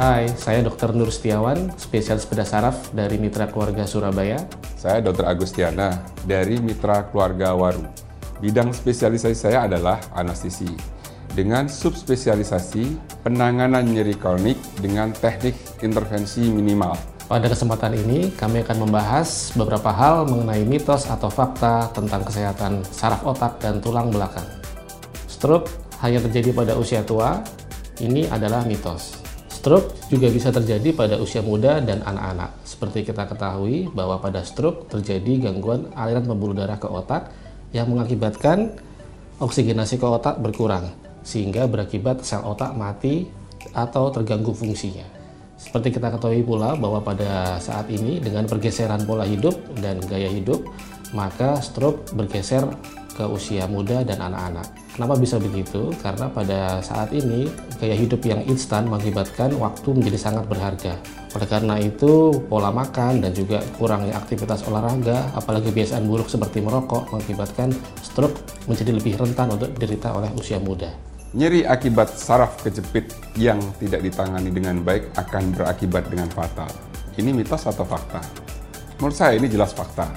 Hai, saya Dr. Nur Setiawan, spesialis bedah saraf dari Mitra Keluarga Surabaya. Saya Dr. Agustiana dari Mitra Keluarga Waru. Bidang spesialisasi saya adalah anestesi dengan subspesialisasi penanganan nyeri kronik dengan teknik intervensi minimal. Pada kesempatan ini, kami akan membahas beberapa hal mengenai mitos atau fakta tentang kesehatan saraf otak dan tulang belakang. Stroke hanya terjadi pada usia tua, ini adalah mitos. Stroke juga bisa terjadi pada usia muda dan anak-anak. Seperti kita ketahui bahwa pada stroke terjadi gangguan aliran pembuluh darah ke otak yang mengakibatkan oksigenasi ke otak berkurang sehingga berakibat sel otak mati atau terganggu fungsinya. Seperti kita ketahui pula bahwa pada saat ini dengan pergeseran pola hidup dan gaya hidup, maka stroke bergeser ke usia muda dan anak-anak. Kenapa bisa begitu? Karena pada saat ini gaya hidup yang instan mengakibatkan waktu menjadi sangat berharga. Oleh karena itu, pola makan dan juga kurangnya aktivitas olahraga, apalagi kebiasaan buruk seperti merokok, mengakibatkan stroke menjadi lebih rentan untuk diderita oleh usia muda. Nyeri akibat saraf kejepit yang tidak ditangani dengan baik akan berakibat dengan fatal. Ini mitos atau fakta? Menurut saya ini jelas fakta.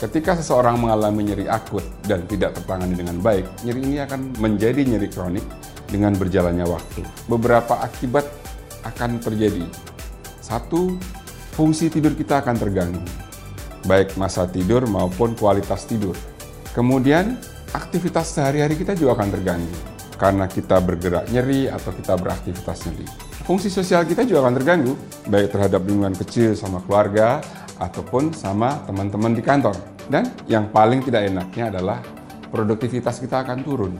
Ketika seseorang mengalami nyeri akut dan tidak tertangani dengan baik, nyeri ini akan menjadi nyeri kronik dengan berjalannya waktu. Beberapa akibat akan terjadi. Satu, fungsi tidur kita akan terganggu, baik masa tidur maupun kualitas tidur. Kemudian, aktivitas sehari-hari kita juga akan terganggu karena kita bergerak nyeri atau kita beraktivitas nyeri. Fungsi sosial kita juga akan terganggu, baik terhadap lingkungan kecil sama keluarga ataupun sama teman-teman di kantor. Dan yang paling tidak enaknya adalah produktivitas kita akan turun.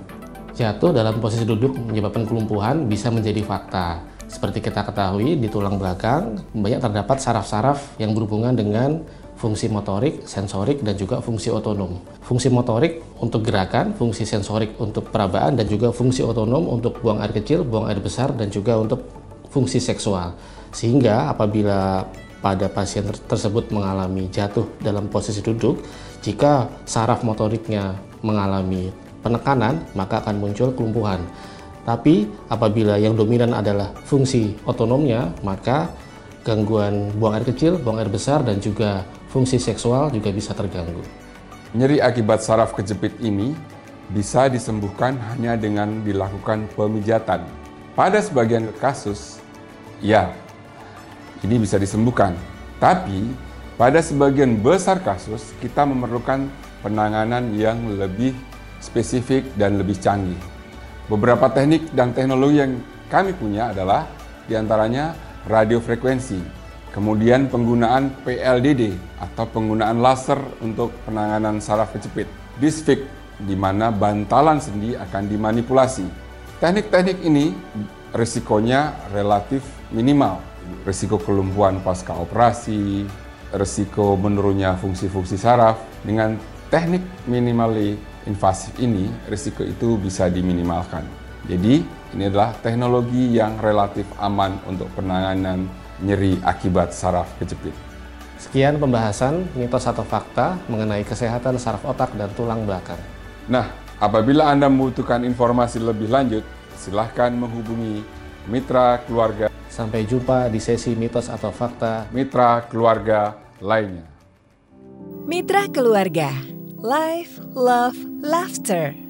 Jatuh dalam posisi duduk menyebabkan kelumpuhan bisa menjadi fakta. Seperti kita ketahui, di tulang belakang banyak terdapat saraf-saraf yang berhubungan dengan fungsi motorik, sensorik, dan juga fungsi otonom. Fungsi motorik untuk gerakan, fungsi sensorik untuk perabaan, dan juga fungsi otonom untuk buang air kecil, buang air besar, dan juga untuk fungsi seksual. Sehingga apabila pada pasien tersebut mengalami jatuh dalam posisi duduk, jika saraf motoriknya mengalami penekanan, maka akan muncul kelumpuhan. Tapi apabila yang dominan adalah fungsi otonomnya, maka gangguan buang air kecil, buang air besar, dan juga fungsi seksual juga bisa terganggu. Nyeri akibat saraf kejepit ini bisa disembuhkan hanya dengan dilakukan pemijatan. Pada sebagian kasus, ya ini bisa disembuhkan. Tapi pada sebagian besar kasus kita memerlukan penanganan yang lebih spesifik dan lebih canggih. Beberapa teknik dan teknologi yang kami punya adalah di antaranya radiofrekuensi, kemudian penggunaan PLDD atau penggunaan laser untuk penanganan saraf kejepit, disfik di mana bantalan sendi akan dimanipulasi. Teknik-teknik ini risikonya relatif minimal risiko kelumpuhan pasca operasi, risiko menurunnya fungsi-fungsi saraf. Dengan teknik minimally invasif ini, risiko itu bisa diminimalkan. Jadi, ini adalah teknologi yang relatif aman untuk penanganan nyeri akibat saraf kejepit. Sekian pembahasan mitos atau fakta mengenai kesehatan saraf otak dan tulang belakang. Nah, apabila Anda membutuhkan informasi lebih lanjut, silahkan menghubungi mitra keluarga Sampai jumpa di sesi mitos atau fakta mitra keluarga lainnya. Mitra keluarga, life, love, laughter.